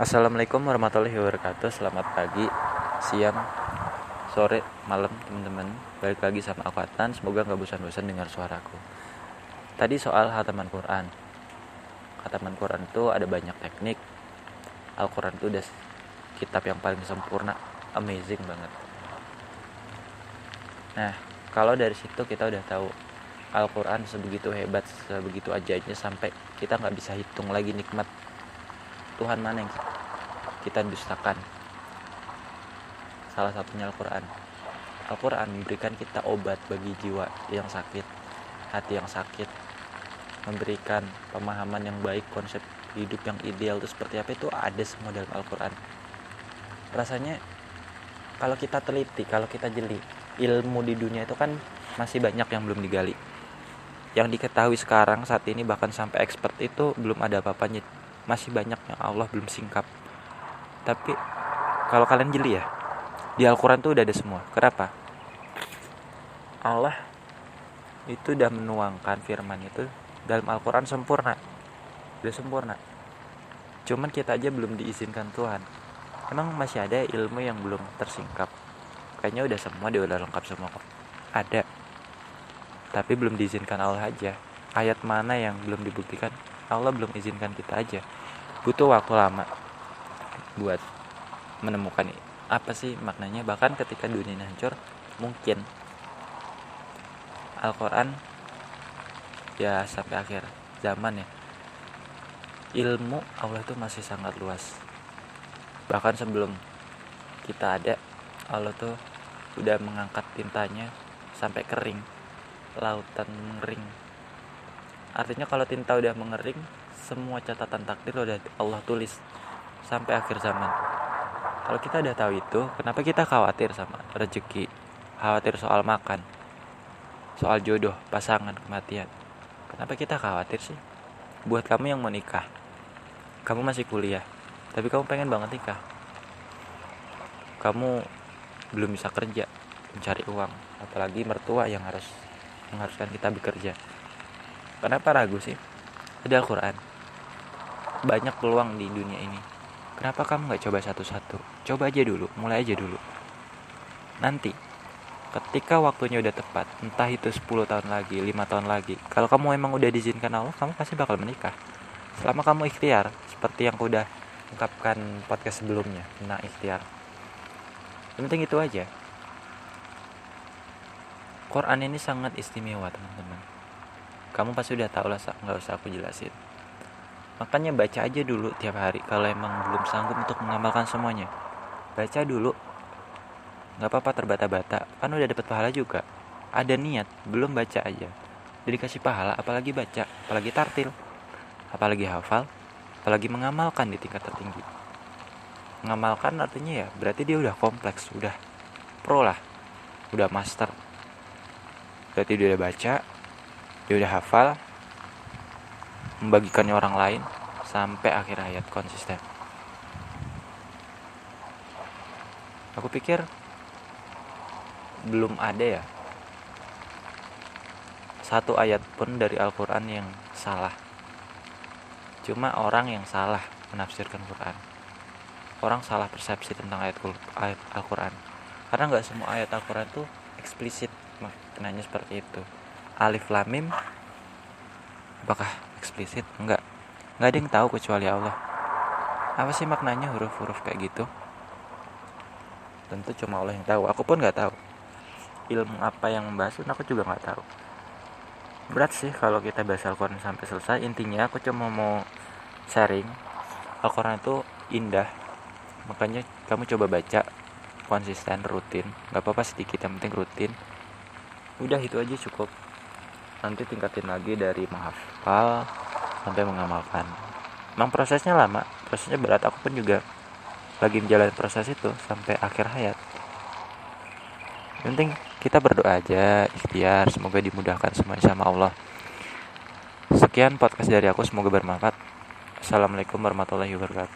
Assalamualaikum warahmatullahi wabarakatuh. Selamat pagi, siang, sore, malam teman-teman. Balik lagi sama aku Atan Semoga gak bosan-bosan dengar suaraku. Tadi soal hataman Quran. Hataman Quran itu ada banyak teknik. Al-Quran itu udah kitab yang paling sempurna. Amazing banget. Nah, kalau dari situ kita udah tahu Al-Quran sebegitu hebat, sebegitu ajaibnya Sampai kita nggak bisa hitung lagi nikmat Tuhan mana yang kita dustakan? Salah satunya Al-Quran. Al-Quran memberikan kita obat bagi jiwa yang sakit hati yang sakit memberikan pemahaman yang baik konsep hidup yang ideal itu seperti apa itu ada semua dalam Al-Quran. Rasanya kalau kita teliti kalau kita jeli ilmu di dunia itu kan masih banyak yang belum digali. Yang diketahui sekarang saat ini bahkan sampai expert itu belum ada apa-apanya masih banyak yang Allah belum singkap. Tapi kalau kalian jeli ya di Al-Quran tuh udah ada semua. Kenapa? Allah itu udah menuangkan firman itu dalam Al-Quran sempurna. Udah sempurna. Cuman kita aja belum diizinkan Tuhan. Emang masih ada ilmu yang belum tersingkap? Kayaknya udah semua dia udah lengkap semua kok. Ada. Tapi belum diizinkan Allah aja. Ayat mana yang belum dibuktikan Allah belum izinkan kita aja. Butuh waktu lama buat menemukan apa sih maknanya. Bahkan ketika dunia ini hancur mungkin Al-Quran ya sampai akhir zaman ya. Ilmu Allah itu masih sangat luas. Bahkan sebelum kita ada Allah tuh udah mengangkat tintanya sampai kering lautan mengering artinya kalau tinta udah mengering semua catatan takdir udah Allah tulis sampai akhir zaman. Kalau kita udah tahu itu kenapa kita khawatir sama rezeki? Khawatir soal makan soal jodoh pasangan kematian. Kenapa kita khawatir sih? Buat kamu yang mau nikah kamu masih kuliah tapi kamu pengen banget nikah. Kamu belum bisa kerja mencari uang apalagi mertua yang harus mengharuskan kita bekerja kenapa ragu sih? Ada Al-Quran. Banyak peluang di dunia ini. Kenapa kamu nggak coba satu-satu? Coba aja dulu mulai aja dulu. Nanti ketika waktunya udah tepat entah itu 10 tahun lagi lima tahun lagi kalau kamu emang udah diizinkan Allah kamu pasti bakal menikah. Selama kamu ikhtiar seperti yang aku udah ungkapkan podcast sebelumnya tentang ikhtiar. Penting itu aja. Quran ini sangat istimewa teman-teman kamu pasti udah tahu lah nggak usah aku jelasin. Makanya baca aja dulu tiap hari kalau emang belum sanggup untuk mengamalkan semuanya. Baca dulu. Nggak apa-apa terbata-bata. Kan udah dapat pahala juga. Ada niat belum baca aja. Jadi kasih pahala apalagi baca apalagi tartil apalagi hafal apalagi mengamalkan di tingkat tertinggi. Mengamalkan artinya ya berarti dia udah kompleks udah pro lah udah master. Berarti dia udah baca dia udah hafal membagikannya orang lain sampai akhir hayat konsisten. Aku pikir belum ada ya satu ayat pun dari Al-Quran yang salah. Cuma orang yang salah menafsirkan Quran. Orang salah persepsi tentang ayat, ayat Al-Quran. Karena nggak semua ayat Al-Quran itu eksplisit maknanya seperti itu. Alif Lamim apakah eksplisit? Enggak. Nggak ada yang tahu kecuali Allah. Apa sih maknanya huruf-huruf kayak gitu? Tentu cuma Allah yang tahu. Aku pun nggak tahu. Ilmu apa yang membahas pun aku juga nggak tahu. Berat sih kalau kita bahas Al-Quran sampai selesai. Intinya aku cuma mau sharing. Al-Quran itu indah. Makanya kamu coba baca. Konsisten rutin. Nggak apa-apa sedikit yang penting rutin. Udah itu aja cukup nanti tingkatin lagi dari menghafal sampai mengamalkan. Memang prosesnya lama prosesnya berat. Aku pun juga lagi menjalani proses itu sampai akhir hayat. Yang penting kita berdoa aja ikhtiar semoga dimudahkan semuanya sama Allah. Sekian podcast dari aku semoga bermanfaat. Assalamualaikum warahmatullahi wabarakatuh